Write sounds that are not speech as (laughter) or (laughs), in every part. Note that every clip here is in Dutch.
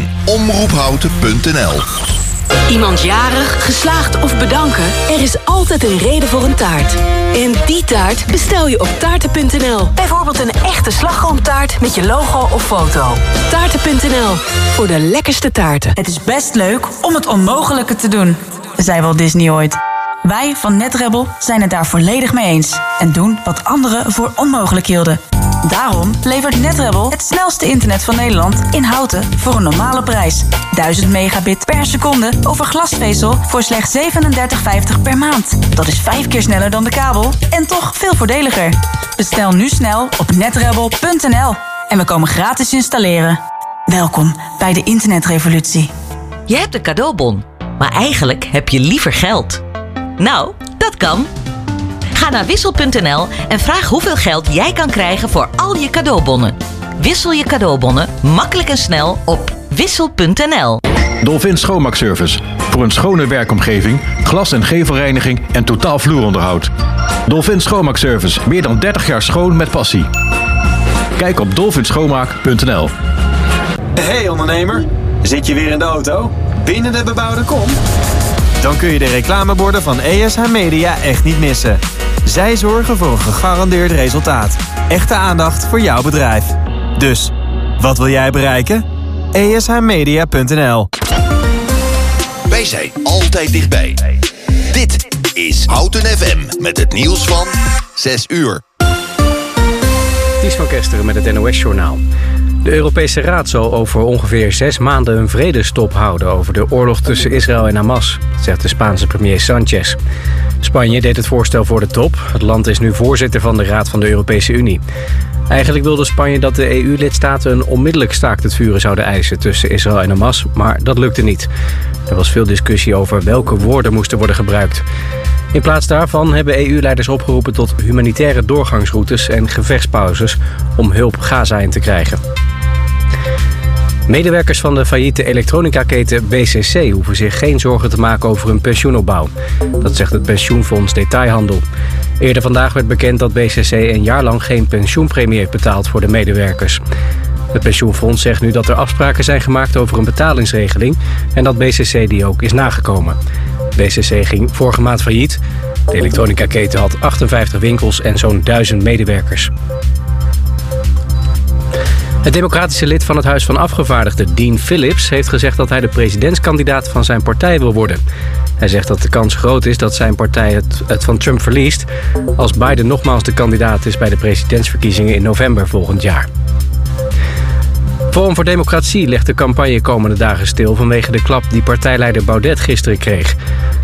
en omroephouten.nl. Iemand jarig, geslaagd of bedanken? Er is altijd een reden voor een taart. En die taart bestel je op taarten.nl. Bijvoorbeeld een echte slagroomtaart met je logo of foto. Taarten.nl, voor de lekkerste taarten. Het is best leuk om het onmogelijke te doen, zei Walt Disney ooit. Wij van NetRebel zijn het daar volledig mee eens en doen wat anderen voor onmogelijk hielden. Daarom levert NetRebel het snelste internet van Nederland in houten voor een normale prijs. 1000 megabit per seconde over glasvezel voor slechts 37,50 per maand. Dat is vijf keer sneller dan de kabel en toch veel voordeliger. Bestel nu snel op netrebel.nl en we komen gratis installeren. Welkom bij de internetrevolutie. Je hebt een cadeaubon, maar eigenlijk heb je liever geld. Nou, dat kan. Ga naar wissel.nl en vraag hoeveel geld jij kan krijgen voor al je cadeaubonnen. Wissel je cadeaubonnen makkelijk en snel op wissel.nl. Dolphin Schoonmaakservice. Voor een schone werkomgeving, glas- en gevelreiniging en totaal vloeronderhoud. Dolphin Schoonmaakservice. Meer dan 30 jaar schoon met passie. Kijk op dolphinschoonmaak.nl. Hey ondernemer, zit je weer in de auto? Binnen de bebouwde kom? Dan kun je de reclameborden van ESH Media echt niet missen. Zij zorgen voor een gegarandeerd resultaat. Echte aandacht voor jouw bedrijf. Dus, wat wil jij bereiken? ESHmedia.nl Wij zijn altijd dichtbij. Dit is Houten FM met het nieuws van 6 uur. Ties van Kesteren met het NOS-journaal. De Europese Raad zal over ongeveer zes maanden een vredestop houden... over de oorlog tussen Israël en Hamas, zegt de Spaanse premier Sanchez. Spanje deed het voorstel voor de top. Het land is nu voorzitter van de Raad van de Europese Unie. Eigenlijk wilde Spanje dat de EU-lidstaten een onmiddellijk staakt het vuren zouden eisen... tussen Israël en Hamas, maar dat lukte niet. Er was veel discussie over welke woorden moesten worden gebruikt. In plaats daarvan hebben EU-leiders opgeroepen tot humanitaire doorgangsroutes en gevechtspauzes om hulp Gaza in te krijgen. Medewerkers van de failliete elektronica-keten BCC hoeven zich geen zorgen te maken over hun pensioenopbouw. Dat zegt het pensioenfonds Detailhandel. Eerder vandaag werd bekend dat BCC een jaar lang geen pensioenpremie heeft betaald voor de medewerkers. Het pensioenfonds zegt nu dat er afspraken zijn gemaakt over een betalingsregeling en dat BCC die ook is nagekomen. BCC ging vorige maand failliet. De elektronica-keten had 58 winkels en zo'n 1000 medewerkers. Het democratische lid van het Huis van Afgevaardigden, Dean Phillips, heeft gezegd dat hij de presidentskandidaat van zijn partij wil worden. Hij zegt dat de kans groot is dat zijn partij het, van Trump verliest als Biden nogmaals de kandidaat is bij de presidentsverkiezingen in november volgend jaar. Forum voor Democratie legt de campagne komende dagen stil vanwege de klap die partijleider Baudet gisteren kreeg.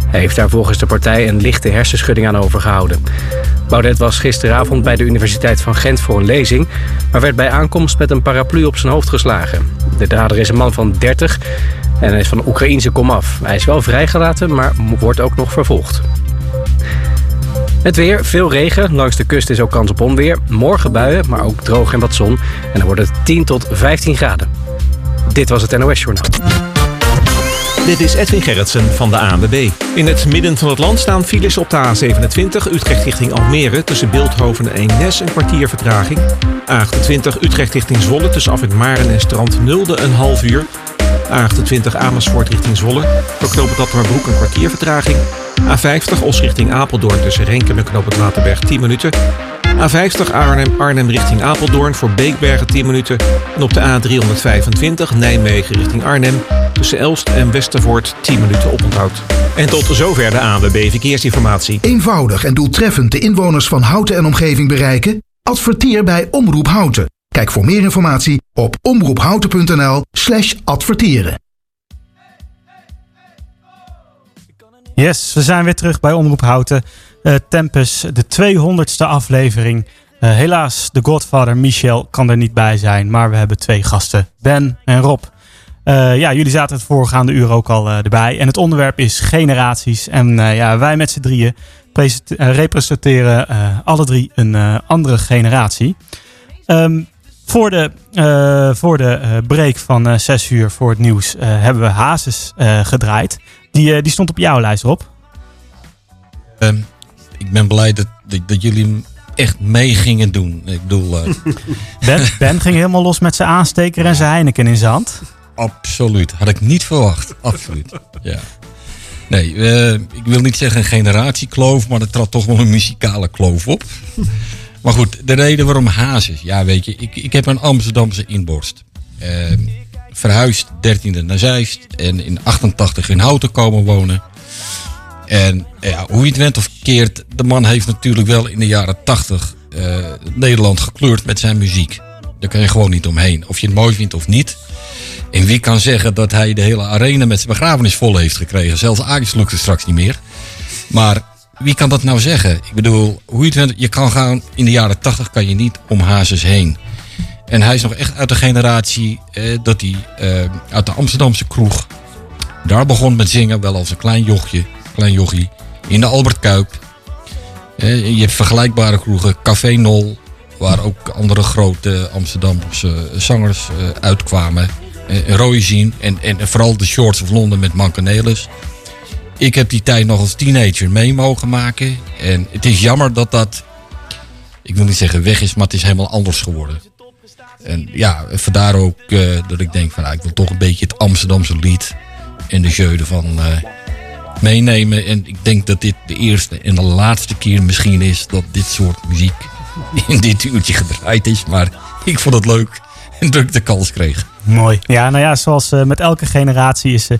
Hij heeft daar volgens de partij een lichte hersenschudding aan overgehouden. Baudet was gisteravond bij de Universiteit van Gent voor een lezing... maar werd bij aankomst met een paraplu op zijn hoofd geslagen. De dader is een man van 30 en is van Oekraïense komaf. Hij is wel vrijgelaten, maar wordt ook nog vervolgd. Het weer, veel regen. Langs de kust is ook kans op onweer. Morgen buien, maar ook droog en wat zon. En dan wordt het 10 tot 15 graden. Dit was het NOS Journaal. Dit is Edwin Gerritsen van de ANWB. In het midden van het land staan files op de A27 Utrecht richting Almere... tussen Beeldhoven en Eemnes een kwartier vertraging. A28 Utrecht richting Zwolle tussen Afrit Maren en Strand Nulde een half uur. A28 Amersfoort richting Zwolle. Voor dat Broek een kwartier vertraging. A50 Os richting Apeldoorn tussen Renkum en Knoop het Waterberg 10 minuten. A50 Arnhem, Arnhem richting Apeldoorn voor Beekbergen 10 minuten. En op de A325 Nijmegen richting Arnhem tussen Elst en Westervoort 10 minuten oponthoud. En tot zover de ANWB Verkeersinformatie. Eenvoudig en doeltreffend de inwoners van Houten en omgeving bereiken? Adverteer bij Omroep Houten. Kijk voor meer informatie op omroephouten.nl slash adverteren. Yes, we zijn weer terug bij Omroep Houten. Uh, Tempus, de 200ste aflevering. Uh, helaas, de Godfather Michel kan er niet bij zijn. Maar we hebben twee gasten, Ben en Rob. Uh, ja, jullie zaten het voorgaande uur ook al erbij. En het onderwerp is generaties. En ja, wij met z'n drieën representeren alle drie een andere generatie. Um, voor de, voor de break van 6 uur voor het nieuws hebben we Hazes gedraaid. Die, die stond op jouw lijst, Rob. Um, ik ben blij dat, dat, dat, jullie hem echt mee gingen doen. Ik bedoel... Ben, ben ging helemaal los met zijn aansteker en zijn Heineken in zijn hand. Absoluut. Had ik niet verwacht. Absoluut. Ja. Nee, uh, ik wil niet zeggen een generatiekloof, maar er trad toch wel een muzikale kloof op. maar goed, de reden waarom Hazes. Ja, weet je, ik, ik heb een Amsterdamse inborst. Uh, verhuisd 13e naar Zeist en in 88 in Houten komen wonen. En ja, hoe je het went of keert, de man heeft natuurlijk wel in de jaren 80 uh, Nederland gekleurd met zijn muziek. Daar kan je gewoon niet omheen. Of je het mooi vindt of niet. En wie kan zeggen dat hij de hele arena met zijn begrafenis vol heeft gekregen? Zelfs Ajax lukt het straks niet meer. Maar wie kan dat nou zeggen? Ik bedoel, hoe je het je kan gaan in de jaren 80 kan je niet om Hazes heen. En hij is nog echt uit de generatie eh, dat hij eh, uit de Amsterdamse kroeg daar begon met zingen, wel als een klein jochje klein jochie, in de Albert Kuip. Je hebt vergelijkbare kroegen, Café Nol, waar ook andere grote Amsterdamse zangers eh, uitkwamen. Roy zien en, en vooral de Shorts of Londen met Mancanelis. Ik heb die tijd nog als teenager mee mogen maken. En het is jammer dat dat, ik wil niet zeggen weg is, maar het is helemaal anders geworden. En ja, vandaar ook uh, dat ik denk van nou, ik wil toch een beetje het Amsterdamse lied en de jeude van, uh, meenemen. En ik denk dat dit de eerste en de laatste keer misschien is dat dit soort muziek in dit uurtje gedraaid is. Maar ik vond het leuk en dat ik de kans kreeg. Mooi. Ja, nou ja, zoals uh, met elke generatie is, uh,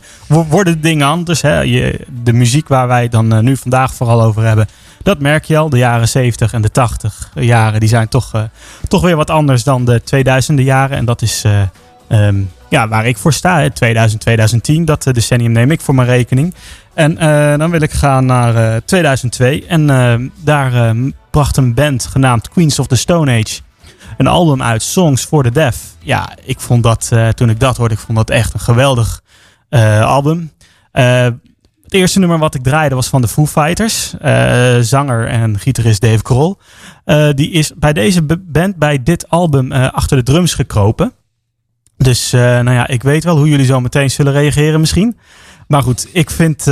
worden dingen anders. Hè? Je, de muziek waar wij dan uh, nu vandaag vooral over hebben, dat merk je al. De jaren 70 en de 80 jaren, die zijn toch, toch weer wat anders dan de 2000e jaren. En dat is um, ja, waar ik voor sta. 2000, 2010, dat decennium neem ik voor mijn rekening. En uh, dan wil ik gaan naar uh, 2002. En uh, daar bracht een band genaamd Queens of the Stone Age een album uit, Songs for the Deaf. Ja, ik vond dat, toen ik dat hoorde, ik vond dat echt een geweldig album. het eerste nummer wat ik draaide was van de Foo Fighters. zanger en gitarist Dave Grohl. die is bij deze band, bij dit album, achter de drums gekropen. Dus nou ja, ik weet wel hoe jullie zo meteen zullen reageren misschien. Maar goed, ik vind,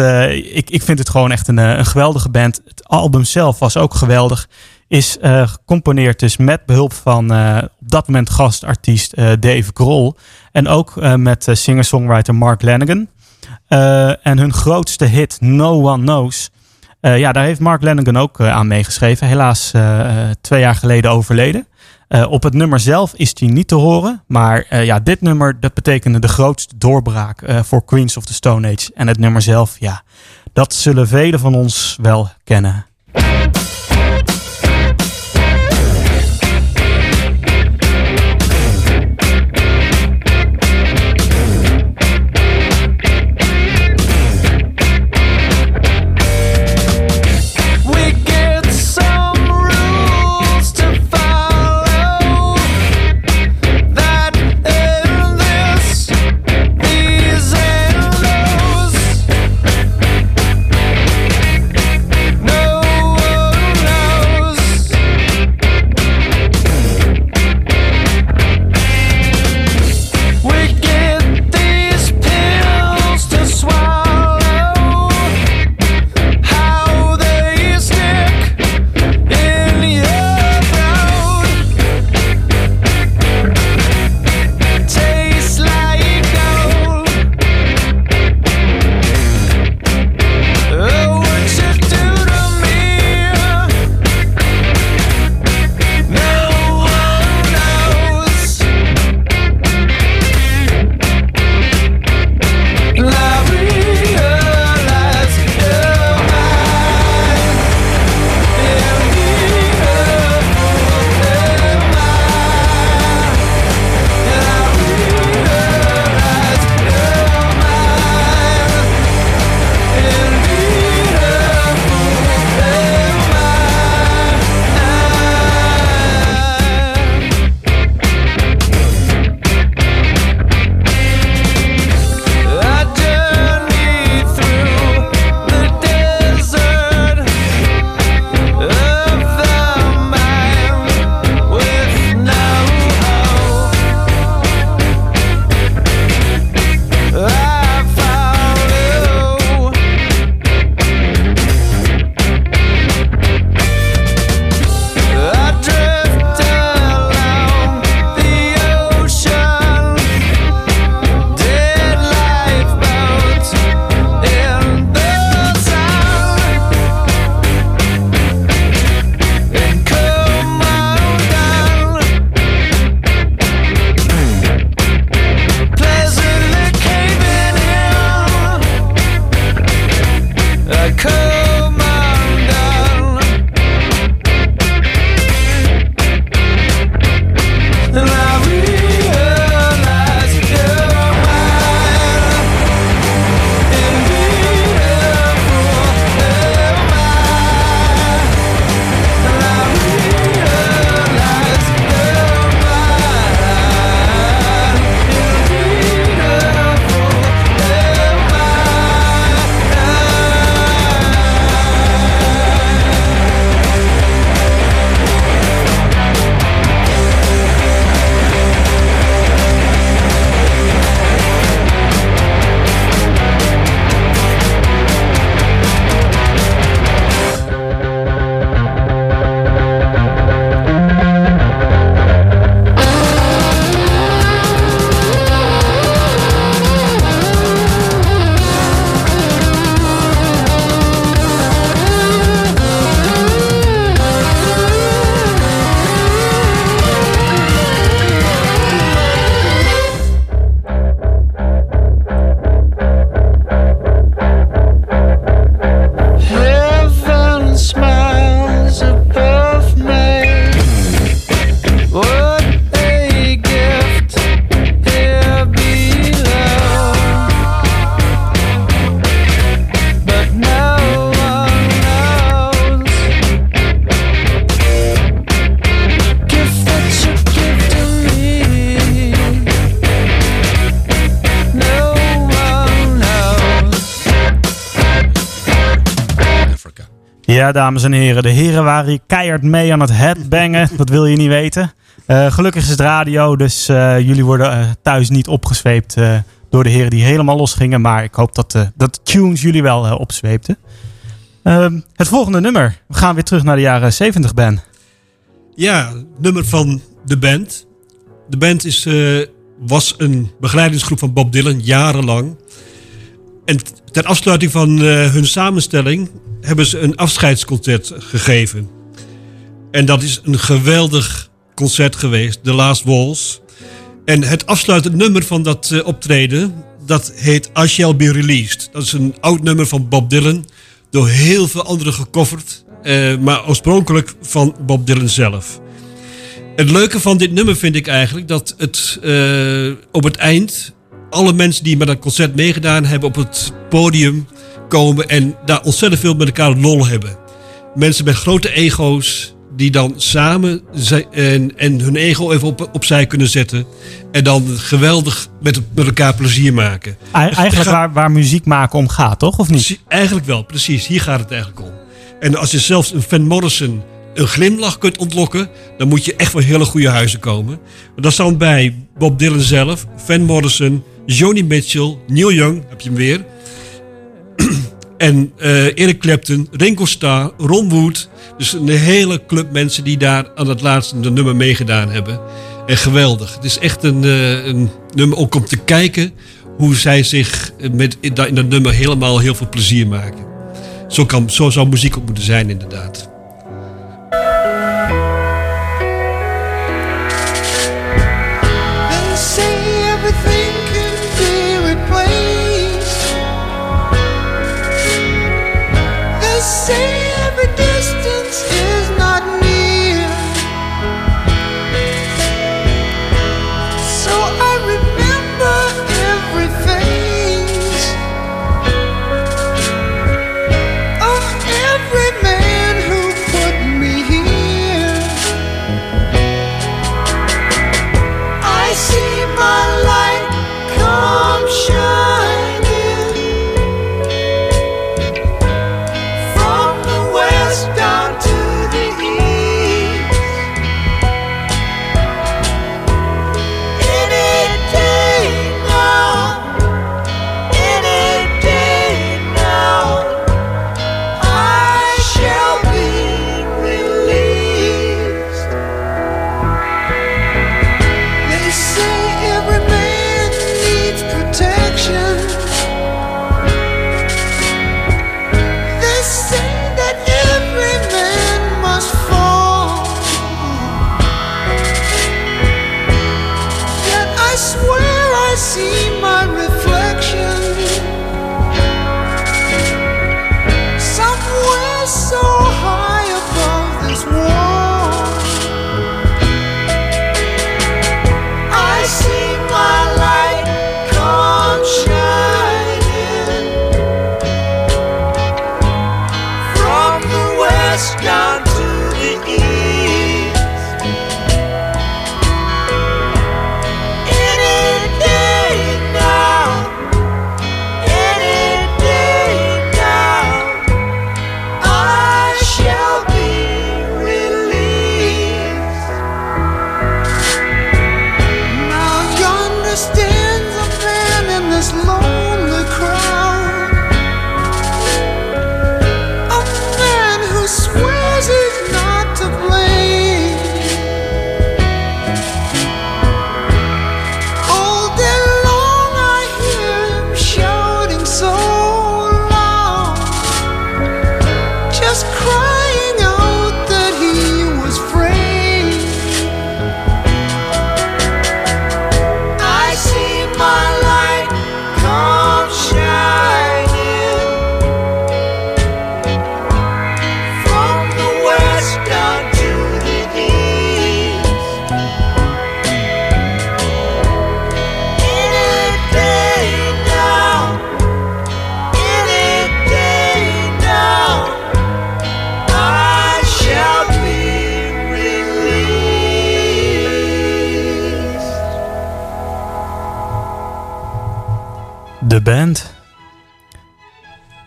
ik, ik vind het gewoon echt een, een geweldige band. Het album zelf was ook geweldig. Is uh, gecomponeerd dus met behulp van uh, op dat moment gastartiest Dave Grohl. En ook met singer-songwriter Mark Lanigan. en hun grootste hit, No One Knows. ja, daar heeft Mark Lanigan ook aan meegeschreven. Helaas twee jaar geleden overleden. Op het nummer zelf is die niet te horen. Maar ja, dit nummer dat betekende de grootste doorbraak voor Queens of the Stone Age. En het nummer zelf, ja, dat zullen velen van ons wel kennen. Dames en heren. De heren waren hier keihard mee aan het headbangen. Dat wil je niet weten. Eh, gelukkig is het radio, dus eh, jullie worden eh, thuis niet opgezweept eh, door de heren die helemaal los gingen. Maar ik hoop dat, dat tunes jullie wel opzweepten. Ehm, het volgende nummer. We gaan weer terug naar de jaren 70, Ben. Ja, nummer van de band. De band is, was een begeleidingsgroep van Bob Dylan, jarenlang. En ter afsluiting van eh, hun samenstelling hebben ze een afscheidsconcert gegeven. En dat is een geweldig concert geweest, The Last Waltz. En het afsluitend nummer van dat eh, optreden, dat heet I Shall Be Released. Dat is een oud nummer van Bob Dylan, door heel veel anderen gecoverd, eh, maar oorspronkelijk van Bob Dylan zelf. Het leuke van dit nummer vind ik eigenlijk dat het op het eind alle mensen die met dat concert meegedaan hebben op het podium komen en daar ontzettend veel met elkaar lol hebben. Mensen met grote ego's die dan samen en, en hun ego even op, opzij kunnen zetten en dan geweldig met, met elkaar plezier maken. Ei- Eigenlijk waar, waar muziek maken om gaat, toch? Of niet? Eigenlijk wel, precies. Hier gaat het eigenlijk om. En als je zelfs een Van Morrison een glimlach kunt ontlokken, dan moet je echt van hele goede huizen komen. Dat staan bij Bob Dylan zelf, Van Morrison, Joni Mitchell, Neil Young, heb je hem weer. (clears throat) en eh, Eric Clapton, Ringo Starr, Ron Wood. Dus een hele club mensen die daar aan het laatste de nummer meegedaan hebben. En geweldig. Het is echt een, eh, een nummer ook om te kijken hoe zij zich met, in, dat, in dat nummer helemaal heel veel plezier maken. Zo, kan, zo zou muziek ook moeten zijn, inderdaad.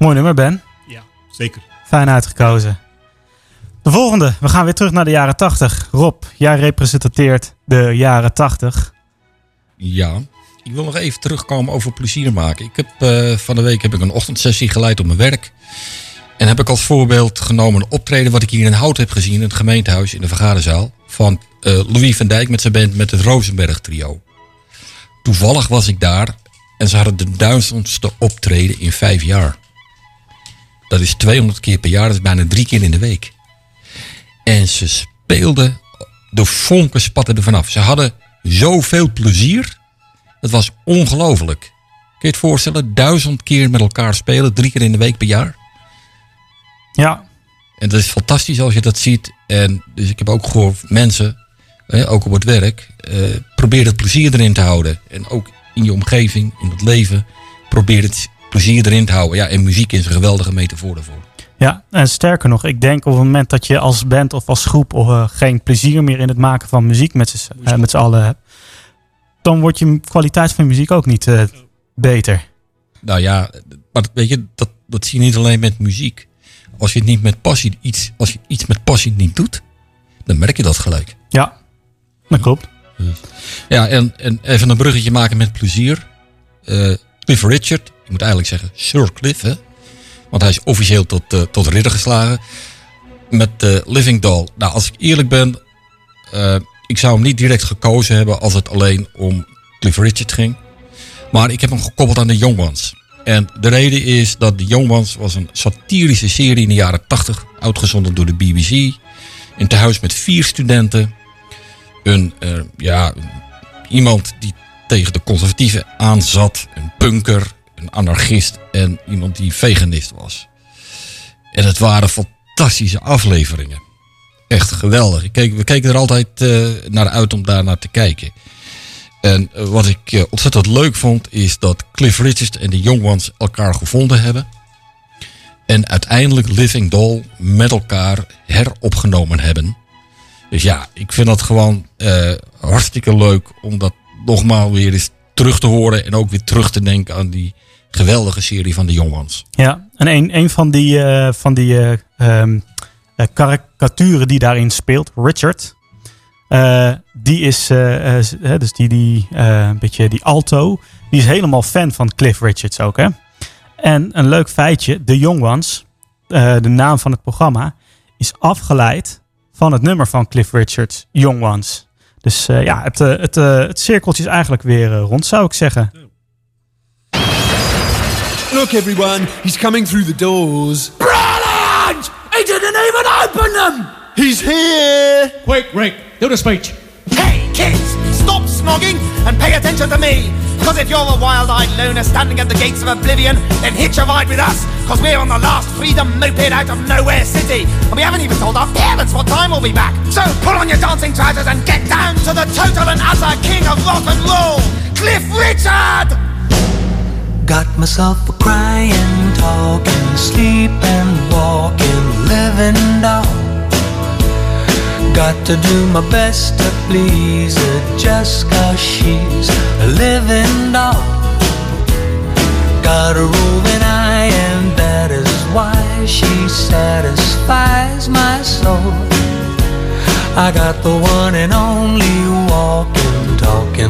Mooi nummer, Ben. Ja, zeker. Fijn uitgekozen. De volgende. We gaan weer terug naar de jaren 80. Rob, jij representeert de jaren 80. Ja, ik wil nog even terugkomen over plezier maken. Ik heb, eh, van de week heb ik een ochtendsessie geleid op mijn werk. En heb ik als voorbeeld genomen een optreden wat ik hier in Hout heb gezien in het gemeentehuis in de vergaderzaal. Van eh, Louis van Dijk met zijn band met het Rosenberg trio. Toevallig was ik daar en ze hadden de duizendste optreden in vijf jaar. Dat is 200 keer per jaar, dat is bijna drie keer in de week. En ze speelden, de vonken spatten er vanaf. Ze hadden zoveel plezier. Het was ongelooflijk. Kun je het voorstellen? Duizend keer met elkaar spelen, drie keer in de week per jaar. Ja. En dat is fantastisch als je dat ziet. En dus ik heb ook gehoord mensen, ook op het werk, eh, probeer het plezier erin te houden. En ook in je omgeving, in het leven, probeer het plezier erin te houden. Ja, en muziek is een geweldige metafoor daarvoor. Ja, en sterker nog, ik denk op het moment dat je als band of als groep eh, geen plezier meer in het maken van muziek met z'n eh, met z'n allen hebt, dan wordt je kwaliteit van je muziek ook niet eh, beter. Nou ja, maar weet je, dat, dat zie je niet alleen met muziek. Als je het niet met passie iets, als je iets met passie niet doet, dan merk je dat gelijk. Ja, dat klopt. Ja, en, en even een bruggetje maken met plezier. Cliff Richard, ik moet eigenlijk zeggen Sir Cliff, hè? want hij is officieel tot, eh, tot ridder geslagen. Met eh, Living Doll. Nou, als ik eerlijk ben, eh, ik zou hem niet direct gekozen hebben als het alleen om Cliff Richard ging. Maar ik heb hem gekoppeld aan de Young Ones. En de reden is dat de Young Ones was een satirische serie in de jaren 80, uitgezonden door de BBC. In tehuis met vier studenten. Een, ja, iemand die tegen de conservatieven aanzat. Een punker, een anarchist en iemand die veganist was. En het waren fantastische afleveringen. Echt geweldig. We keken er altijd eh, naar uit om daar naar te kijken. En eh, wat ik eh, ontzettend leuk vond, is dat Cliff Richard en de Young Ones elkaar gevonden hebben. En uiteindelijk Living Doll met elkaar heropgenomen hebben. Dus ja, ik vind dat gewoon hartstikke leuk om dat nogmaals weer eens terug te horen. En ook weer terug te denken aan die geweldige serie van de Ones. Ja, en een, een van die, eh, van die eh, karikaturen die daarin speelt, Richard, die is, dus die, die, een beetje die alto, die is helemaal fan van Cliff Richards ook, hè. En een leuk feitje, The Young Ones, de naam van het programma, is afgeleid van het nummer van Cliff Richards, Young Ones. Dus eh, ja, het, eh, het, eh, het cirkeltje is eigenlijk weer rond, zou ik zeggen. Look, everyone, he's coming through the doors. Brilliant! He didn't even open them! He's here! Quick, Rick, do the speech. Hey, kids, stop snogging and pay attention to me. Because if you're a wild-eyed loner standing at the gates of oblivion, then hitch a ride with us. Because we're on the last freedom moped out of nowhere city. And we haven't even told our parents what time we'll be back. So put on your dancing trousers and get down to the total and utter king of rock and roll, Cliff Richard! Got myself a crying, talking, sleeping, walking, living doll. Got to do my best to please her just cause she's a living doll. Got a roving eye, and that is why she satisfies my soul. I got the one and only walking, talking,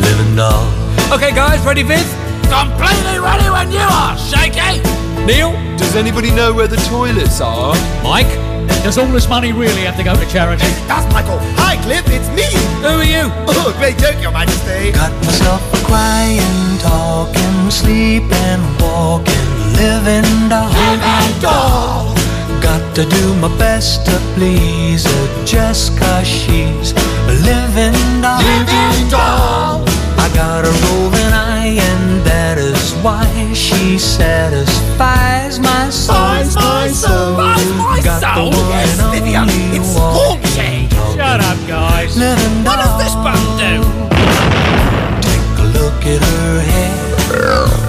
living doll. Okay, guys, ready, Viv? Completely ready when you are, Shaky! Neil? Does anybody know where the toilets are? Mike? Does all this money really have to go to charity? That's Michael. Hi, Cliff, it's me. Who are you? Oh, great joke, Your Majesty. Got myself a crying, talking, sleeping, walking, living doll. Living doll. Got to do my best to please her just cause she's a living doll. Living doll. I got a roving eye, and that is why she satisfies my soul. Satisfies my soul. Satisfies my got soul. The one Yes, and Vivian, only it's walking, haunting. Shut up, guys. living What does this bum do? Take a look at her hair.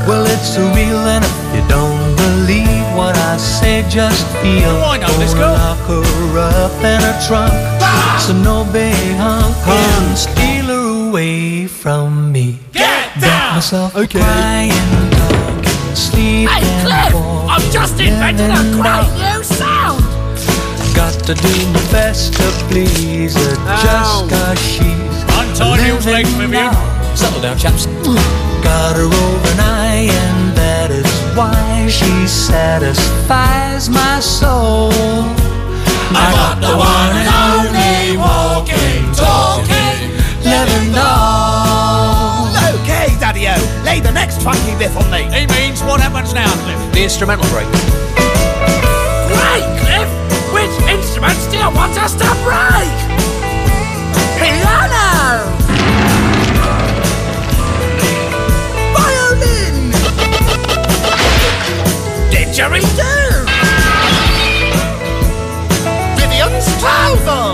Well, it's surreal, and if you don't believe what I say, just feel. Oh, I know this girl. Lock her up in a trunk, ah! so no big hunk can steal her away from me. Get Got down! myself Okay. crying, talking, sleeping, Hey, Cliff! I've just invented a Living great doll. new sound. Got to do my best to please her just cause she's Untie Neil's legs, living Vivian. doll. Settle down, chaps. Got her over an eye, and that is why she satisfies my soul. I got the one and only walking, talking, living doll. Okay, Daddy-O, lay the next funky riff on me. He means what happens now, Cliff? The instrumental break. Great, Cliff! Which instruments do you want us to break? Piano! Violin! Didgeridoo! Vivian's trousers!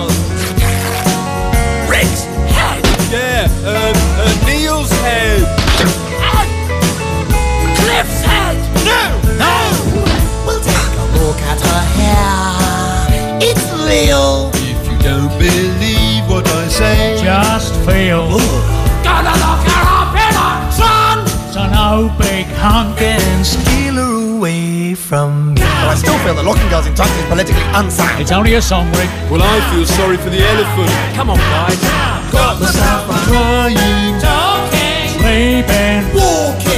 Real! If you don't believe what I say, Just feel. Gonna lock her up in a son! So no big hunk. And steal her away from me. But I still feel that locking girls in trunks is politically unsound. It's only a song, Rick. well, I feel sorry for the elephant. Come on, guys. Got myself a Crying. Talking. Sleeping. walking,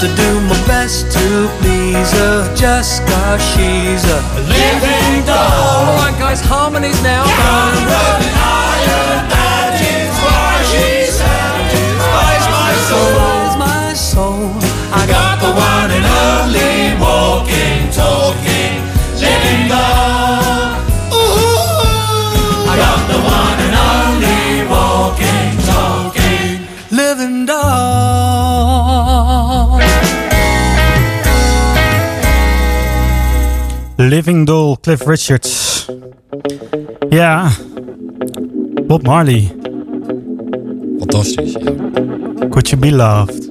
to do my best to please her just cause she's a living doll. Alright, guys, harmonies now. Satisfies my soul. I got Living Doll, Cliff Richards. Ja, Bob Marley. Fantastisch, ja. Could you be loved?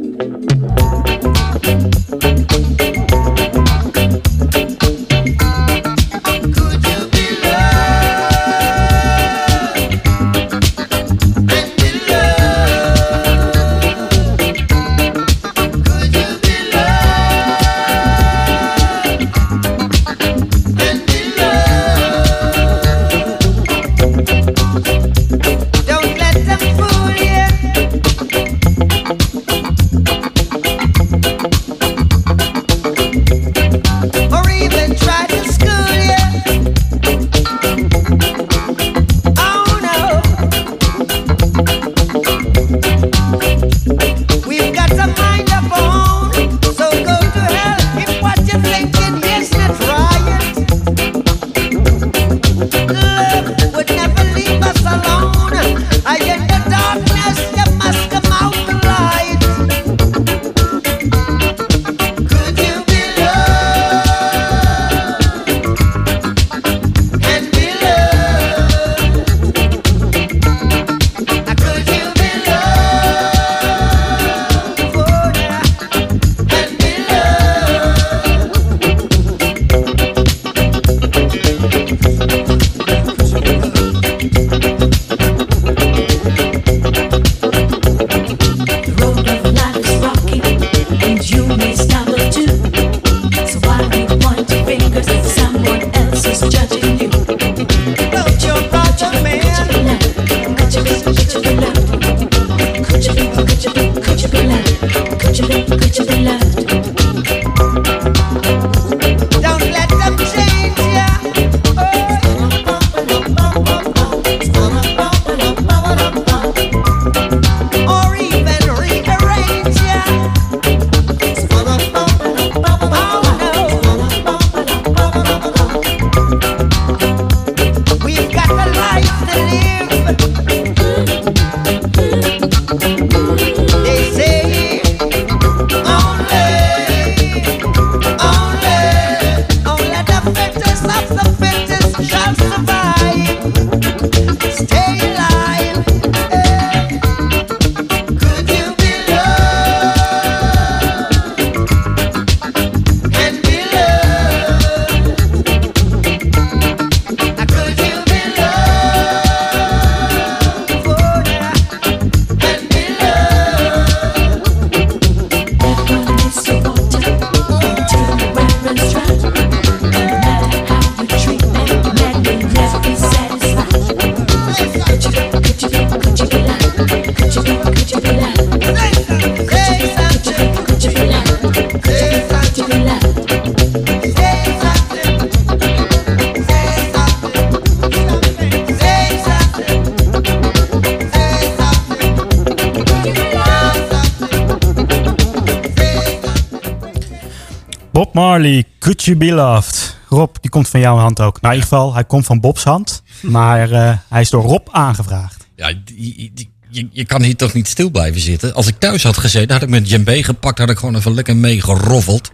You Be Loved. Rob, die komt van jouw hand ook. Nou, in ieder geval, hij komt van Bob's hand. Maar eh, hij is door Rob aangevraagd. Ja, die, die- je, je kan hier toch niet stil blijven zitten. Als ik thuis had gezeten, had ik met djembe gepakt, had ik gewoon even lekker mee geroffeld.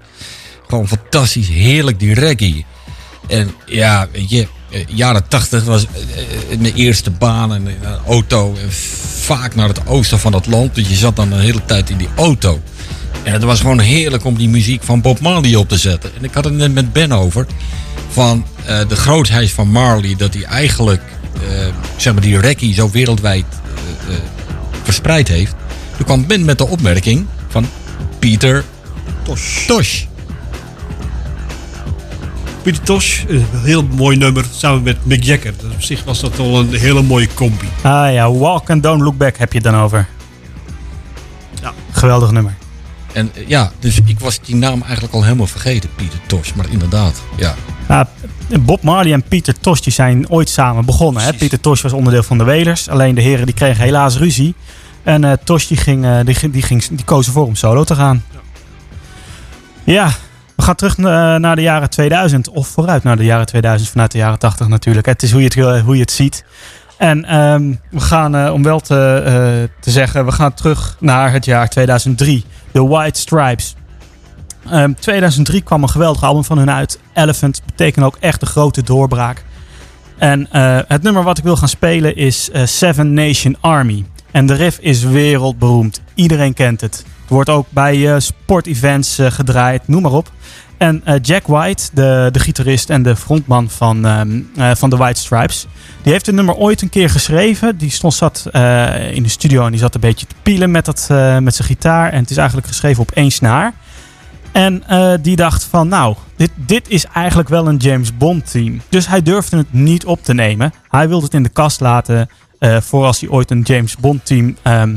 Gewoon fantastisch, heerlijk die reggae. En ja, je, eh, jaren tachtig was eh, eh, mijn eerste baan en auto. En vaak naar het oosten van het land. Dus je zat dan een hele tijd in die auto. En het was gewoon heerlijk om die muziek van Bob Marley op te zetten. En ik had het net met Ben over. Van eh, de grootheid van Marley. Dat hij eigenlijk, eh, zeg maar, die reggae zo wereldwijd eh, verspreid heeft. Toen kwam Ben met de opmerking van Pieter Tosh. Tosh. Pieter Tosh, een heel mooi nummer samen met Mick Jagger. Dus op zich was dat al een hele mooie combi. Ah ja, Walk and Don't Look Back heb je het dan over. Ja. Geweldig nummer. En eh, ja, dus ik was die naam eigenlijk al helemaal vergeten, Pieter Tosh. Maar inderdaad, ja. Ja, Bob Marley en Pieter Tosh die zijn ooit samen begonnen. Hè? Pieter Tosh was onderdeel van de Wailers. Alleen de heren die kregen helaas ruzie. En eh Tosh die, ging, eh, die, ging- die, ging, die koos ervoor om solo te gaan. Ja, we gaan terug naar de jaren 2000. Of vooruit naar de jaren 2000 vanuit de jaren 80 natuurlijk. Het is hoe je het, hoe je het ziet. En ehm, we gaan, om wel te, te zeggen, we gaan terug naar het jaar 2003. The White Stripes. Ehm 2003 kwam een geweldig album van hun uit. Elephant betekent ook echt een grote doorbraak. En eh, het nummer wat ik wil gaan spelen is eh, Seven Nation Army. En de riff is wereldberoemd. Iedereen kent het. Het wordt ook bij eh, sportevents gedraaid, noem maar op. En eh, Jack White, de, de gitarist en de frontman van, eh, van The White Stripes, die heeft het nummer ooit een keer geschreven. Die stond, zat eh, in de studio en die zat een beetje te pielen met, dat, met zijn gitaar. En het is eigenlijk geschreven op één snaar. En die dacht van, nou, dit, dit is eigenlijk wel een James Bond team. Dus hij durfde het niet op te nemen. Hij wilde het in de kast laten voor als hij ooit een James Bond team ehm,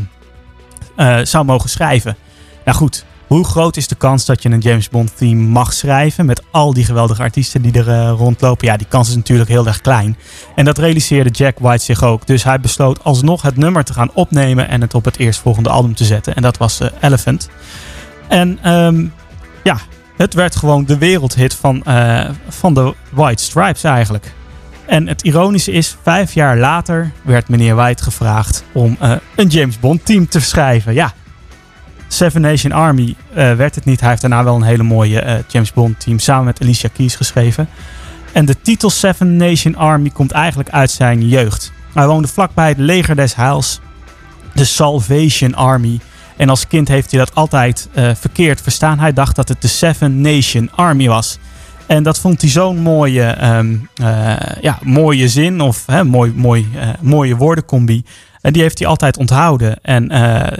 eh, zou mogen schrijven. Nou goed, hoe groot is de kans dat je een James Bond team mag schrijven met al die geweldige artiesten die er eh, rondlopen? Ja, die kans is natuurlijk heel erg klein. En dat realiseerde Jack White zich ook. Dus hij besloot alsnog het nummer te gaan opnemen en het op het eerstvolgende album te zetten. En dat was eh, Elephant. En ehm, ja, het werd gewoon de wereldhit van, eh, van de White Stripes eigenlijk. En het ironische is, vijf jaar later werd meneer White gevraagd om een James Bond team te schrijven. Ja, Seven Nation Army eh, werd het niet. Hij heeft daarna wel een hele mooie eh, James Bond team samen met Alicia Keys geschreven. En de titel Seven Nation Army komt eigenlijk uit zijn jeugd. Hij woonde vlakbij het leger des heils, de Salvation Army. En als kind heeft hij dat altijd eh, verkeerd verstaan. Hij dacht dat het de Seven Nation Army was. En dat vond hij zo'n mooie, ehm, eh, ja, mooie zin of hè, mooi, mooi, mooie woordencombi. En die heeft hij altijd onthouden. En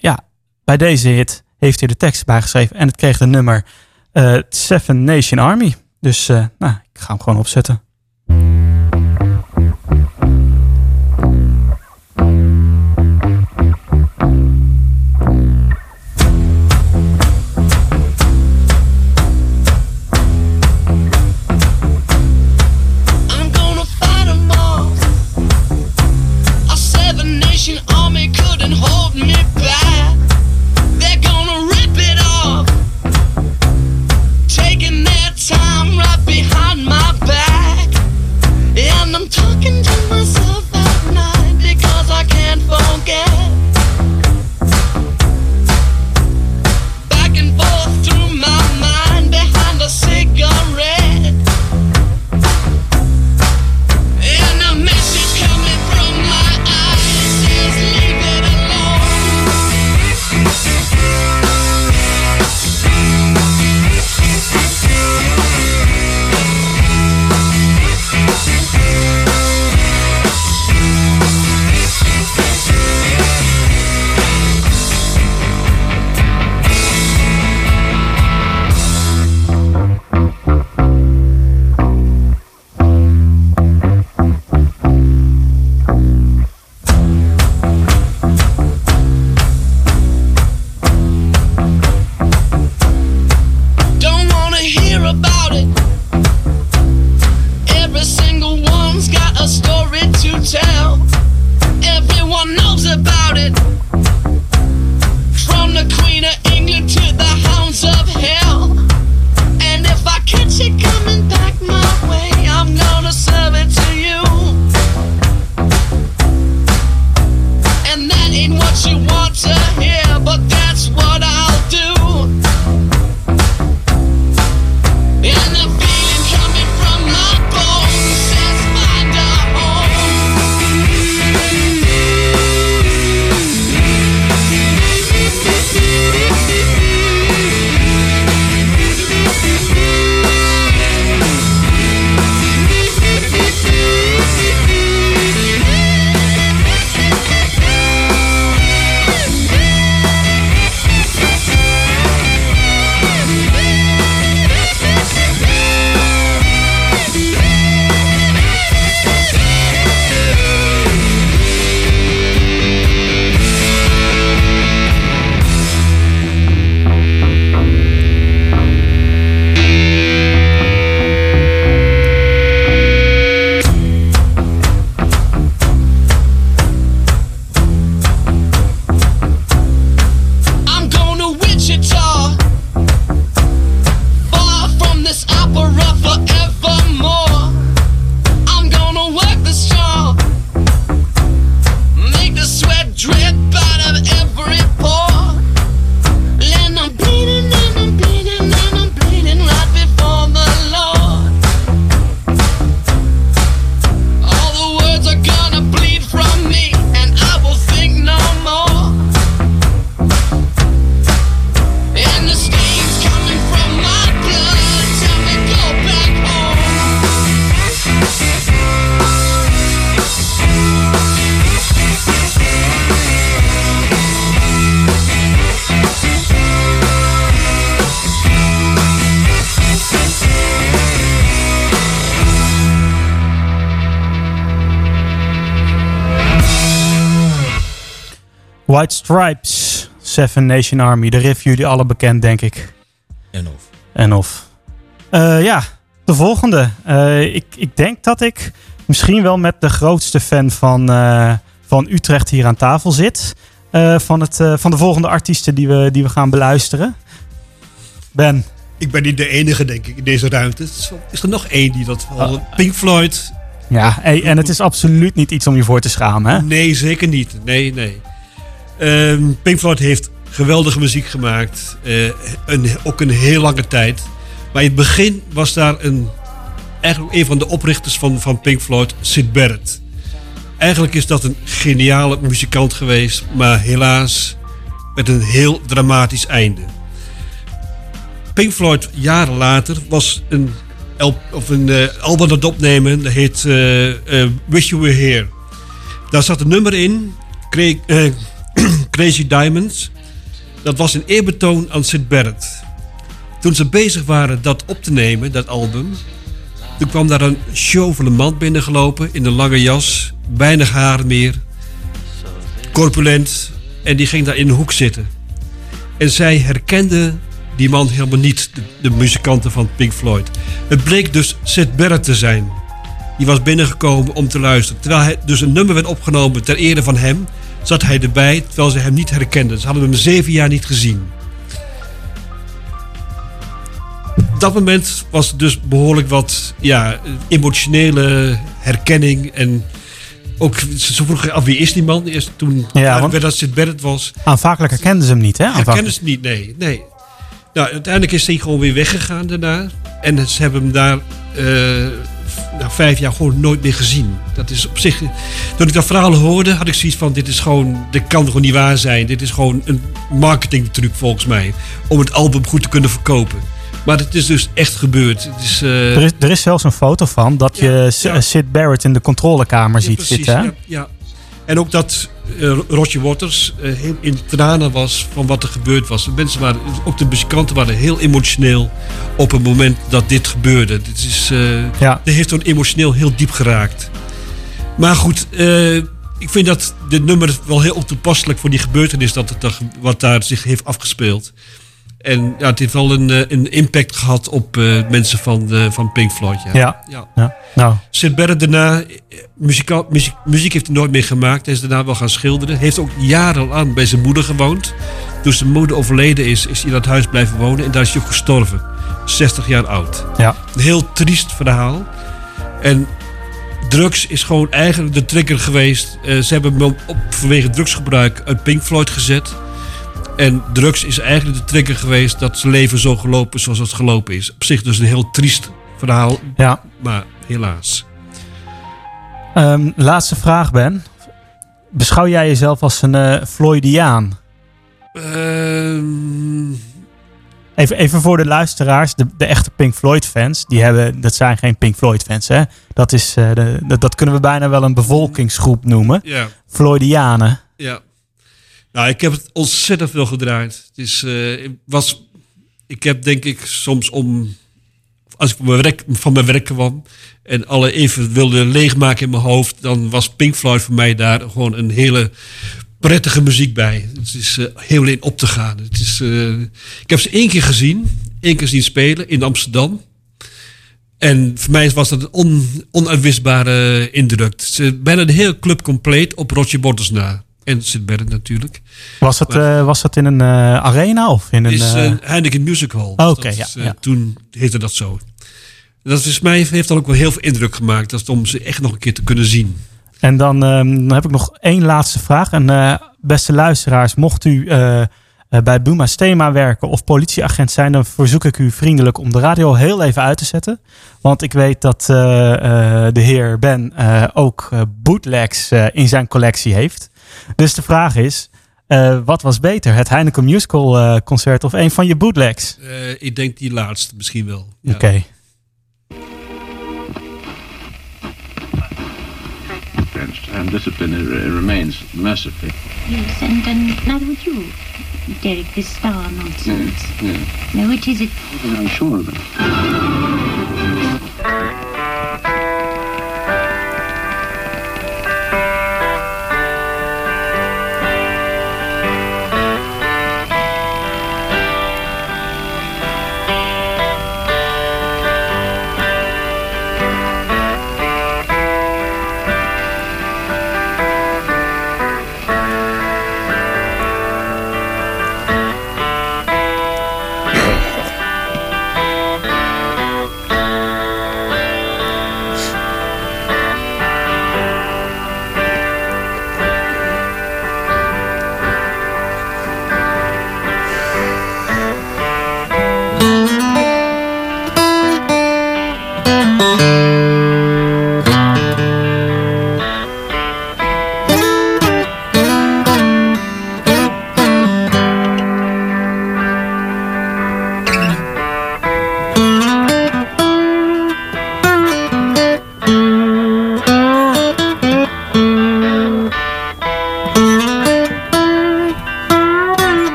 ja, bij deze hit heeft hij de tekst bijgeschreven. En het kreeg de nummer eh, Seven Nation Army. Dus eh, nou, ik ga hem gewoon opzetten. Stripes, Seven Nation Army. De riff jullie alle bekend, denk ik. En of. En of. Eh, ja, de volgende. Eh, ik, ik denk dat ik misschien wel met de grootste fan van, eh, van Utrecht hier aan tafel zit. Eh, van, het, eh, van de volgende artiesten die we, die we gaan beluisteren. Ben. Ik ben niet de enige, denk ik, in deze ruimte. Is er- Is er nog één die dat... wel- Pink Floyd. Ja, hey, en het is absoluut niet iets om je voor te schamen. Hè? Nee, zeker niet. Nee, nee. Ehm, Pink Floyd heeft geweldige muziek gemaakt. eh, een, ook een heel lange tijd. Maar in het begin was daar een, eigenlijk een van de oprichters van, van Pink Floyd, Sid Barrett. Eigenlijk is dat een geniale muzikant geweest, maar helaas met een heel dramatisch einde. Pink Floyd jaren later was een, of een eh, album aan het opnemen. Dat heet eh, Wish You Were Here. Daar zat een nummer in, eh, (clears throat) Crazy Diamonds. Dat was een eerbetoon aan Sid Barrett. Toen ze bezig waren dat op te nemen, dat album... toen kwam daar een sjovele man binnengelopen in een lange jas. Weinig haar meer. Corpulent. En die ging daar in een hoek zitten. En zij herkende die man helemaal niet, de, de muzikanten van Pink Floyd. Het bleek dus Sid Barrett te zijn. Die was binnengekomen om te luisteren. Terwijl hij dus een nummer werd opgenomen ter ere van hem, zat hij erbij terwijl ze hem niet herkenden. Ze hadden hem zeven jaar niet gezien. Op dat moment was er dus behoorlijk wat ja, emotionele herkenning. En ook, ze vroegen af wie is die man? Eerst toen Ja, werd dat Sid Barrett was. Aanvankelijk herkenden ze hem niet, hè? Aanvankelijk. ze niet, nee. nee. Nou, uiteindelijk is hij gewoon weer weggegaan daarna. En ze hebben hem daar eh, na vijf jaar gewoon nooit meer gezien. Dat is op zich... Toen ik dat verhaal hoorde, had ik zoiets van... Dit is gewoon... Dit kan gewoon niet waar zijn. Dit is gewoon een marketingtruc volgens mij. Om het album goed te kunnen verkopen. Maar het is dus echt gebeurd. Het is, eh, Er, is, er is zelfs een foto van dat je S- Sid Barrett in de controlekamer ziet precies, zitten. Hè? Ja. En ook dat eh Roger Waters eh, heel in tranen was van wat er gebeurd was. De mensen waren, ook de muzikanten waren heel emotioneel op het moment dat dit gebeurde. Dit is, eh Ja. heeft toen emotioneel heel diep geraakt. Maar goed, ik vind dat dit nummer wel heel toepasselijk voor die gebeurtenis dat het, wat daar zich heeft afgespeeld. En ja, het heeft wel een, eh, een impact gehad op eh, mensen van, eh, van Pink Floyd. Ja. Ja. ja. Ja. Nou, Sid Barrett daarna, muziek, muziek heeft hij nooit meer gemaakt. Hij is daarna wel gaan schilderen. Heeft ook jarenlang bij zijn moeder gewoond. Toen zijn moeder overleden is, is hij in dat huis blijven wonen. En daar is hij ook gestorven. 60 jaar oud. Ja. Een heel triest verhaal. En drugs is gewoon eigenlijk de trigger geweest. Ze hebben hem op- vanwege drugsgebruik uit Pink Floyd gezet. En drugs is eigenlijk de trigger geweest dat zijn leven zo gelopen zoals het gelopen is. Op zich dus een heel triest verhaal. Ja. Maar helaas. Ehm, laatste vraag, Ben. Beschouw jij jezelf als een eh, Floydiaan? Ehm, Even, even voor de luisteraars, de, de echte Pink Floyd fans, die hebben, dat zijn geen Pink Floyd fans, hè? Dat, is, eh, de, dat, dat kunnen we bijna wel een bevolkingsgroep noemen. Ja. Floydianen. Ja. Nou, ik heb het ontzettend veel gedraaid. Het is, eh, was, ik heb denk ik soms om, als ik van mijn werk, van kwam en alle even wilde leegmaken in mijn hoofd, dan was Pink Floyd voor mij daar gewoon een hele prettige muziek bij. Het is eh, heel in op te gaan. Het is, eh, ik heb ze één keer gezien, één keer zien spelen in Amsterdam. En voor mij was dat een on, onuitwisbare indruk. Ze bijna de hele club compleet op Roger Waters na. En Sid Barrett natuurlijk. Was het, Maar- eh, was dat in een eh, arena of in een... is eh, een Heineken Music Hall. Oh, Oké, Dat ja, is, eh, ja. Toen heette dat zo. Dat is mij heeft dan ook wel heel veel indruk gemaakt. Dat is om ze echt nog een keer te kunnen zien. En dan, ehm, dan heb ik nog één laatste vraag. En eh, beste luisteraars, mocht u eh, eh, bij Buma Stema werken of politieagent zijn, dan verzoek ik u vriendelijk om de radio heel even uit te zetten. Want ik weet dat eh, eh, de heer Ben eh, ook eh, bootlegs eh, in zijn collectie heeft. Dus de vraag is, eh, wat was beter? Het Heineken Musical eh, concert of een van je bootlegs? Eh, ik denk die laatste misschien wel. Ja. Oké. and discipline uh, remains mercifully. Yes, and um, neither would you, Derek, this star nonsense. Yeah. Now, which is it? I'm sure of it.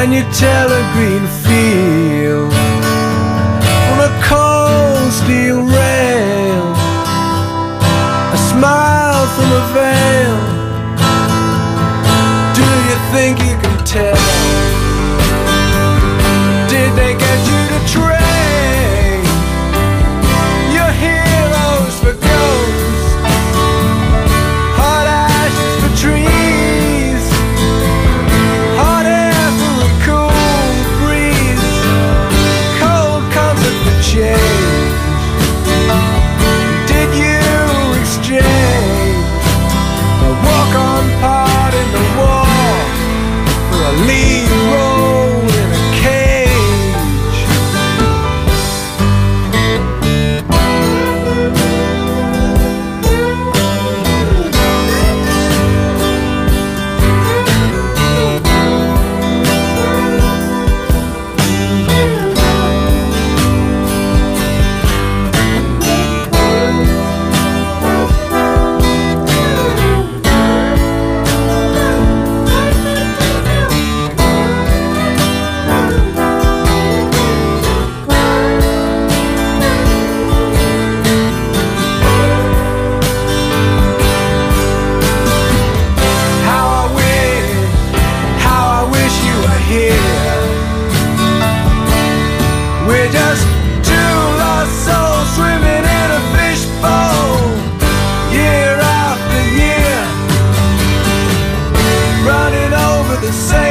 Can you tell a green field from a cold steel rail? A smile from a veil. Do you think you can tell? Did they get you to train over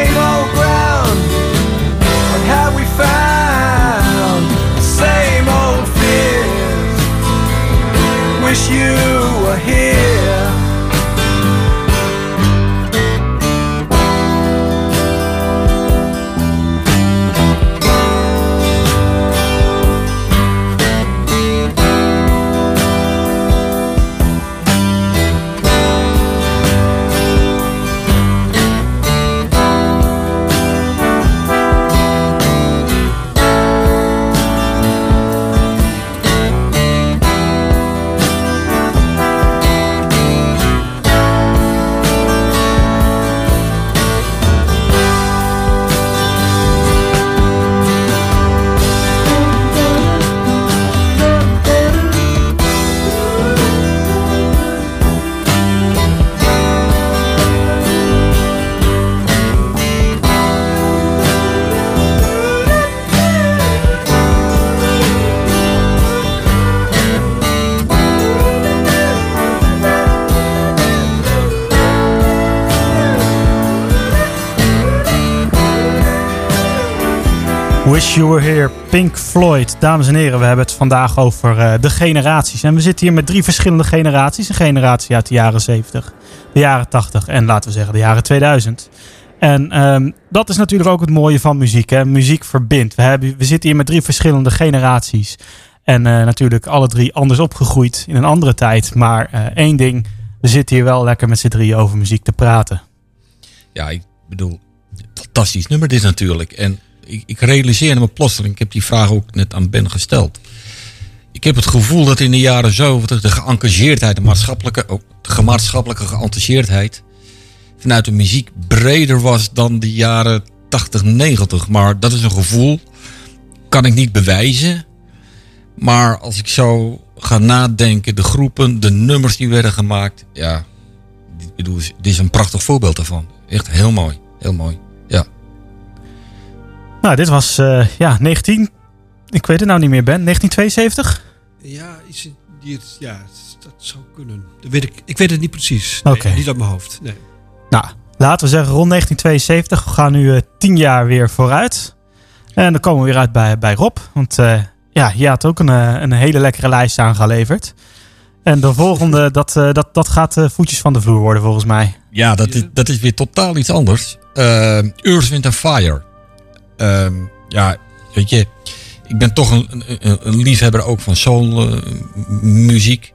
You Pink Floyd. Dames en heren, we hebben het vandaag over eh, de generaties. En we zitten hier met drie verschillende generaties. Een generatie uit de jaren 70, de jaren 80 en laten we zeggen de jaren 2000. En ehm, dat is natuurlijk ook het mooie van muziek. Hè? Muziek verbindt. We, hebben, we zitten hier met drie verschillende generaties. En eh, natuurlijk alle drie anders opgegroeid in een andere tijd. Maar eh, één ding, we zitten hier wel lekker met z'n drieën over muziek te praten. Ja, ik bedoel, fantastisch nummer dit natuurlijk. En ik, ik realiseerde me plotseling, ik heb die vraag ook net aan Ben gesteld. Ik heb het gevoel dat in de jaren 70 de geëngageerdheid, de maatschappelijke, ook de gemaatschappelijke geëngageerdheid vanuit de muziek breder was dan de jaren 80, 90. Maar dat is een gevoel, kan ik niet bewijzen. Maar als ik zo ga nadenken, de groepen, de nummers die werden gemaakt, ja, ik bedoel, dit is een prachtig voorbeeld daarvan. Echt heel mooi, heel mooi. Nou, dit was eh, ja, 19. Ik weet het nou niet meer, Ben. 1972? Ja, is het, die, ja, dat zou kunnen. Dat weet ik, ik weet het niet precies. Nee, Oké. Niet uit mijn hoofd. Nee. Nou, laten we zeggen rond 1972. We gaan nu eh, tien jaar weer vooruit. En dan komen we weer uit bij, bij Rob. Want eh, ja, je had ook een, een hele lekkere lijst aangeleverd. En de volgende, (laughs) dat, dat, dat gaat voetjes van de vloer worden volgens mij. Ja, dat is, dat is weer totaal iets anders. Uh, Earth, Wind Fire. Ehm, ja, weet je, ik ben toch een, een, een liefhebber ook van soul eh, muziek.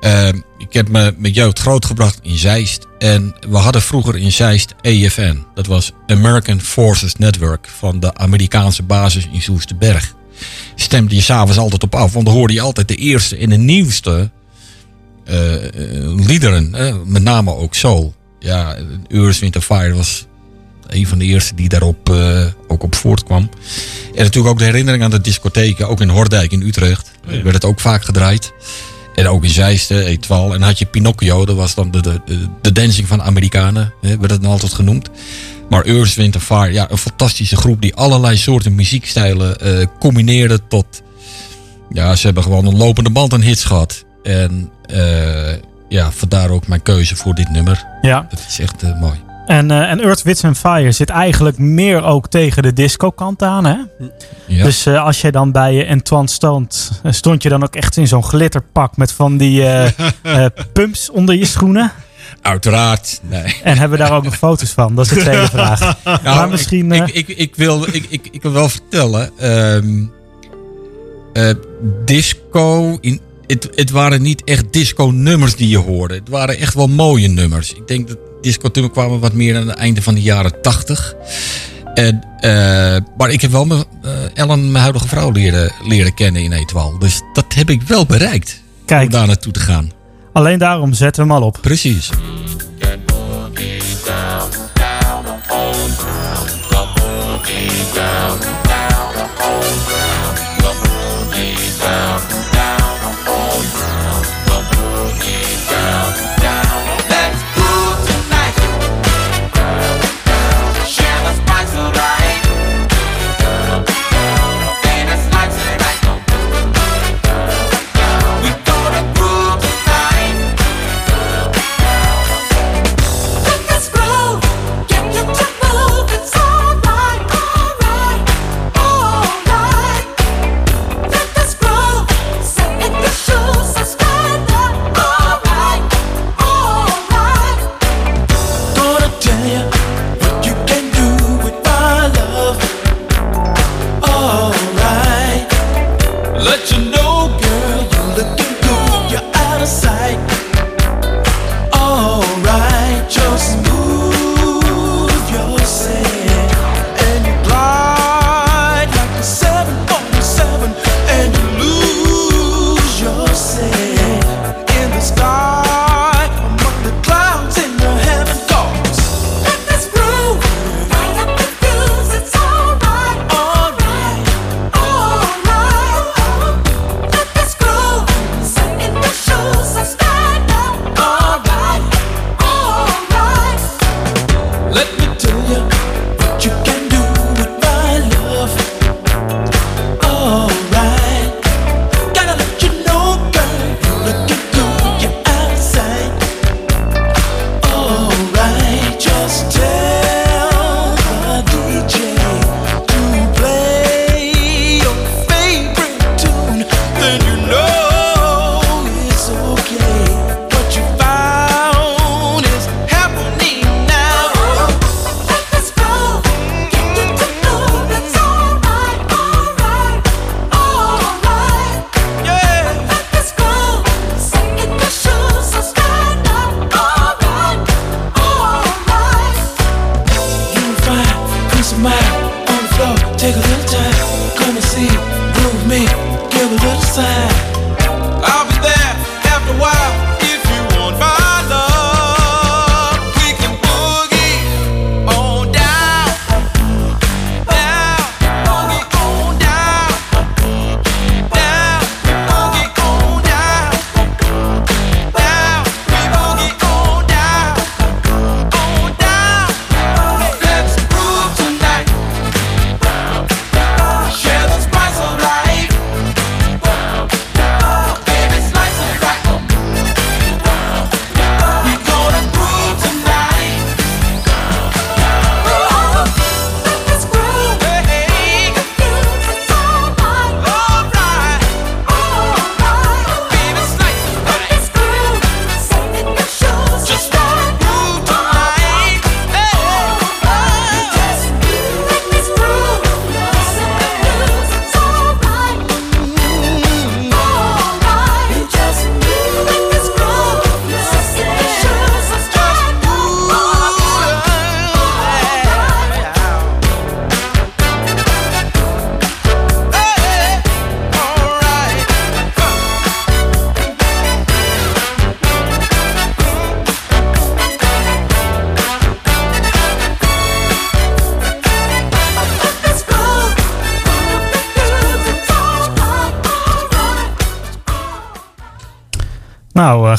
Ehm, ik heb me met jeugd grootgebracht in Zeist. En we hadden vroeger in Zeist EFN. Dat was American Forces Network van de Amerikaanse basis in Soesterberg. Stemde je s'avonds altijd op af, want dan hoorde je altijd de eerste en de nieuwste eh, eh, liederen. eh, met name ook soul. Ja, Earth, and Fire was een van de eerste die daarop eh, ook op voortkwam. En natuurlijk ook de herinnering aan de discotheken. Ook in Hordijk in Utrecht Ja. werd het ook vaak gedraaid. En ook in Zeisten, Etoile. En dan had je Pinocchio, dat was dan de, de, de, dancing van Amerikanen. Hè, werd het dan altijd genoemd. Maar Earth, Wind Fire, ja, een fantastische groep die allerlei soorten muziekstijlen eh, combineerde tot... Ja, ze hebben gewoon een lopende band aan hits gehad. En eh, ja, vandaar ook mijn keuze voor dit nummer. Ja. Het is echt mooi. En, eh, en Earth, Wits and Fire zit eigenlijk meer ook tegen de disco kant aan. Hè? Ja. Dus eh, als je dan bij uh, Antoine stond, eh, stond je dan ook echt in zo'n glitterpak met van die (laughs) pumps onder je schoenen. Uiteraard, nee. En hebben we daar ook nog foto's van? Dat is de tweede vraag. (laughs) Nou, maar misschien... Ik, ik, ik, ik, wil, ik, ik, ik wil wel vertellen. ehm, eh, disco. In, het, het waren niet echt disco-nummers die je hoorde. Het waren echt wel mooie nummers. Ik denk dat disco-nummers kwamen wat meer aan het einde van de jaren tachtig. En, eh, maar ik heb wel mijn, eh, Ellen, mijn huidige vrouw, leren, leren kennen in Etoile. Dus dat heb ik wel bereikt. Kijk. Om daar naartoe te gaan. Alleen daarom zetten we hem al op. Precies.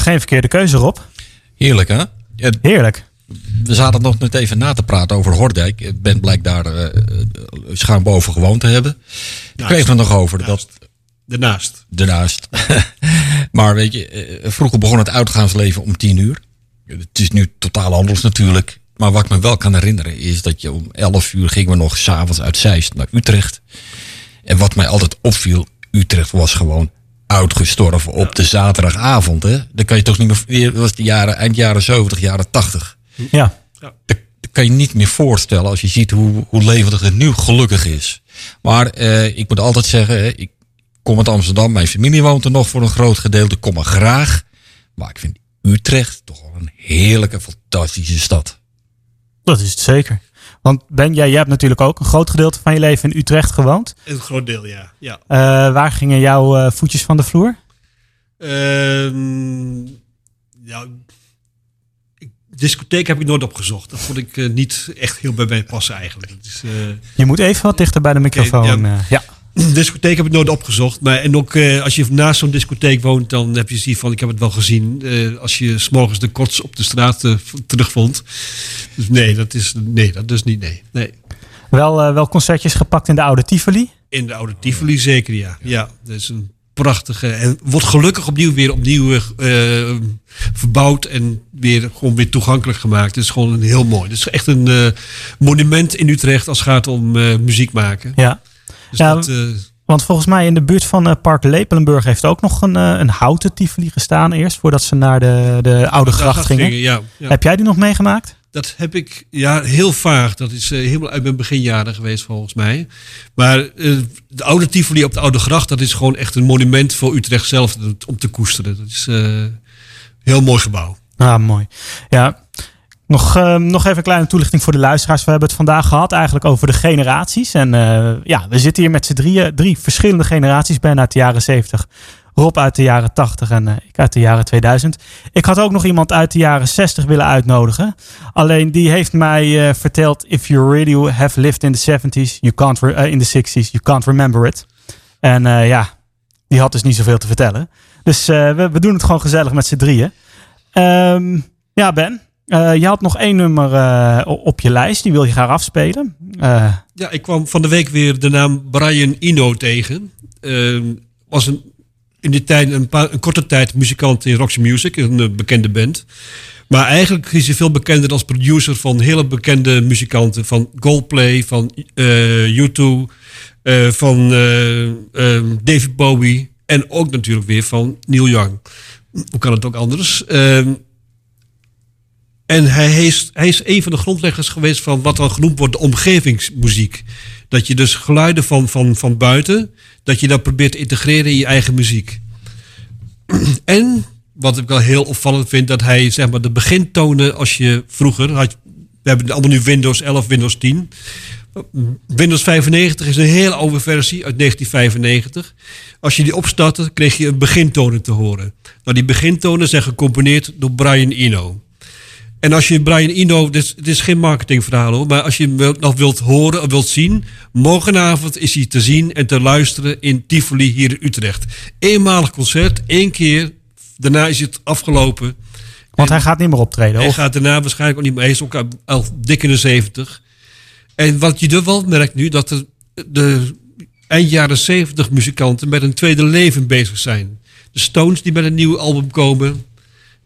Geen verkeerde keuze, Rob. Heerlijk, hè? Ja, Heerlijk. We zaten nog net even na te praten over Hordijk. Ik ben blijk daar eh, eh, schuin boven gewoond te hebben. Ik kreeg het nog over. Dat, Daarnaast. Daarnaast. (laughs) maar weet je, eh, vroeger begon het uitgaansleven om tien uur. Het is nu totaal anders natuurlijk. Maar wat ik me wel kan herinneren is dat je om 11 uur gingen we nog s'avonds uit Zeist naar Utrecht. En wat mij altijd opviel, Utrecht was gewoon uitgestorven op de zaterdagavond. Hè? Dan kan je toch niet meer. Dat was de jaren, eind jaren 70, jaren 80. Ja. Dat kan je niet meer voorstellen als je ziet hoe, hoe levendig het nu gelukkig is. Maar eh, ik moet altijd zeggen, hè, ik kom uit Amsterdam. Mijn familie woont er nog voor een groot gedeelte. Ik kom er graag. Maar ik vind Utrecht toch wel een heerlijke, fantastische stad. Dat is het zeker. Want Ben, jij, jij hebt natuurlijk ook een groot gedeelte van je leven in Utrecht gewoond. Een groot deel, ja. ja. Eh, waar gingen jouw eh, voetjes van de vloer? Ehm, ja, discotheek heb ik nooit opgezocht. Dat vond ik eh, niet echt heel bij mij passen eigenlijk. Je moet even wat dichter bij de microfoon. ja. ja. Discotheek heb ik nooit opgezocht. Maar, en ook eh, als je naast zo'n discotheek woont, dan heb je zoiets van, ik heb het wel gezien. eh, als je s'morgens de kots op de straat eh, terugvond. Dus nee, dat is, nee, dat is niet, nee. nee. Wel, wel concertjes gepakt in de oude Tivoli. In de oude Tivoli zeker, ja. Ja, dat is een prachtige... En wordt gelukkig opnieuw weer opnieuw verbouwd en weer, gewoon weer toegankelijk gemaakt. Het is gewoon een heel mooi. Het is echt een monument in Utrecht als het gaat om muziek maken. Ja. Dus Ja, dat, eh, Want volgens mij in de buurt van eh, Park Lepelenburg heeft ook nog een, eh, een houten Tivoli gestaan eerst. Voordat ze naar de, de oude de gracht gingen. gingen, ja, ja. Heb jij die nog meegemaakt? Dat heb ik ja, heel vaag. Dat is eh, helemaal uit mijn beginjaren geweest volgens mij. Maar de oude Tivoli op de Oude Gracht... dat is gewoon echt een monument voor Utrecht zelf om te koesteren. Dat is een heel mooi gebouw. Ah, mooi. Ja. Nog, eh, nog even een kleine toelichting voor de luisteraars. We hebben het vandaag gehad eigenlijk over de generaties. En eh, ja, we zitten hier met z'n drieën. Drie verschillende generaties. Ben uit de jaren 70. Rob uit de jaren 80 en eh, ik uit de jaren 2000. Ik had ook nog iemand uit de jaren 60 willen uitnodigen. Alleen die heeft mij verteld... If you really have lived in the 70s, you can't in the 60s, you can't remember it. En ja, die had dus niet zoveel te vertellen. Dus we, we doen het gewoon gezellig met z'n drieën. Ehm, ja, Ben. Eh, je had nog één nummer eh, op je lijst. Die wil je graag afspelen. Eh, Ja, ik kwam van de week weer de naam Brian Eno tegen. Ehm, was een, in die tijd een, korte tijd muzikant in Roxy Music, een bekende band. Maar eigenlijk is hij veel bekender als producer van hele bekende muzikanten. Van Goldplay, van eh U2, eh, van eh, ehm, David Bowie. En ook natuurlijk weer van Neil Young. Hoe kan het ook anders? En hij is, hij is een van de grondleggers geweest van wat dan genoemd wordt de omgevingsmuziek. Dat je dus geluiden van, van, van buiten, dat je dat probeert te integreren in je eigen muziek. (clears throat) En wat ik wel heel opvallend vind, dat hij zeg maar de begintonen als je vroeger had. We hebben allemaal nu Windows 11, Windows 10. Windows 95 is een hele oude versie uit 1995. Als je die opstartte, kreeg je een begintonen te horen. Nou, die begintonen zijn gecomponeerd door Brian Eno. En als je Brian Eno, dit, is- dit is geen marketingverhaal hoor, maar als je hem nog wilt horen of wilt zien, morgenavond is hij te zien en te luisteren in Tivoli hier in Utrecht. Eenmalig concert, één keer, daarna is het afgelopen. want hij gaat niet meer optreden. Hij Of, gaat daarna waarschijnlijk ook niet meer. Hij is ook al, al dik in de 70. En wat je er wel merkt nu, dat er de eind jaren 70 muzikanten met een tweede leven bezig zijn. De Stones die met een nieuw album komen.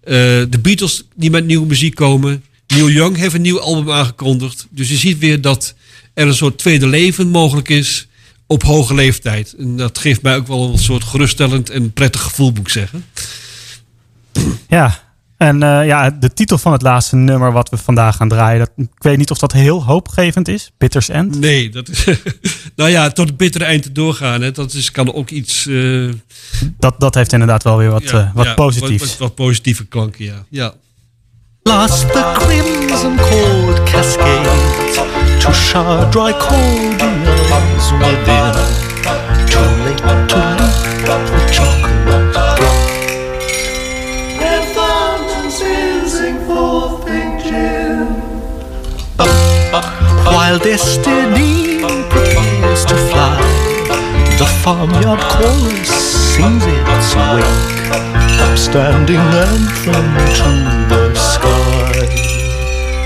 Eh, de Beatles die met nieuwe muziek komen. Neil Young heeft een nieuw album aangekondigd. Dus je ziet weer dat er een soort tweede leven mogelijk is op hoge leeftijd. En dat geeft mij ook wel een soort geruststellend en prettig gevoel, moet ik zeggen. ja. En eh, ja, de titel van het laatste nummer wat we vandaag gaan draaien. Dat, ik weet niet of dat heel hoopgevend is. Bitters End. Nee, dat is. (laughs) nou ja, tot het bittere eind doorgaan. Hè, dat is, kan ook iets. eh, Dat, dat heeft inderdaad wel weer wat, ja, eh, wat ja, positiefs. Wat, wat positieve klanken, ja. ja. Lost the crimson cold cascades to shower dry cordials within. Too late to leap While destiny prepares to fly, the farmyard chorus sings its wake upstanding anthem to the sky.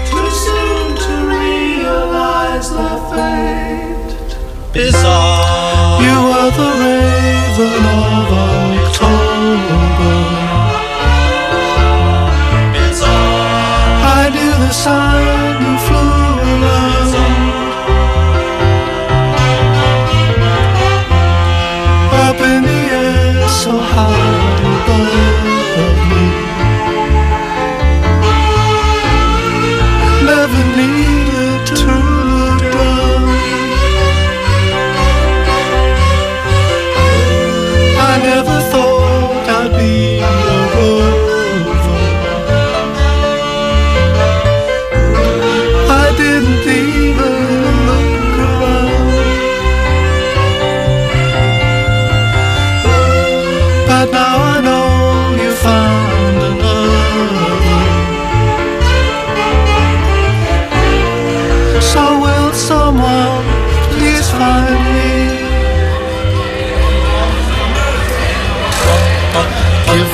Too soon to realize their fate. Bizarre. You are the raven of October. Bizarre. I knew the sign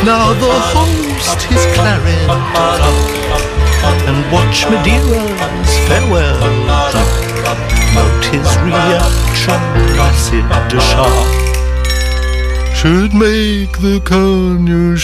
now the host his claret and watch Madeira's farewell. Note his reaction, acid de should make the conure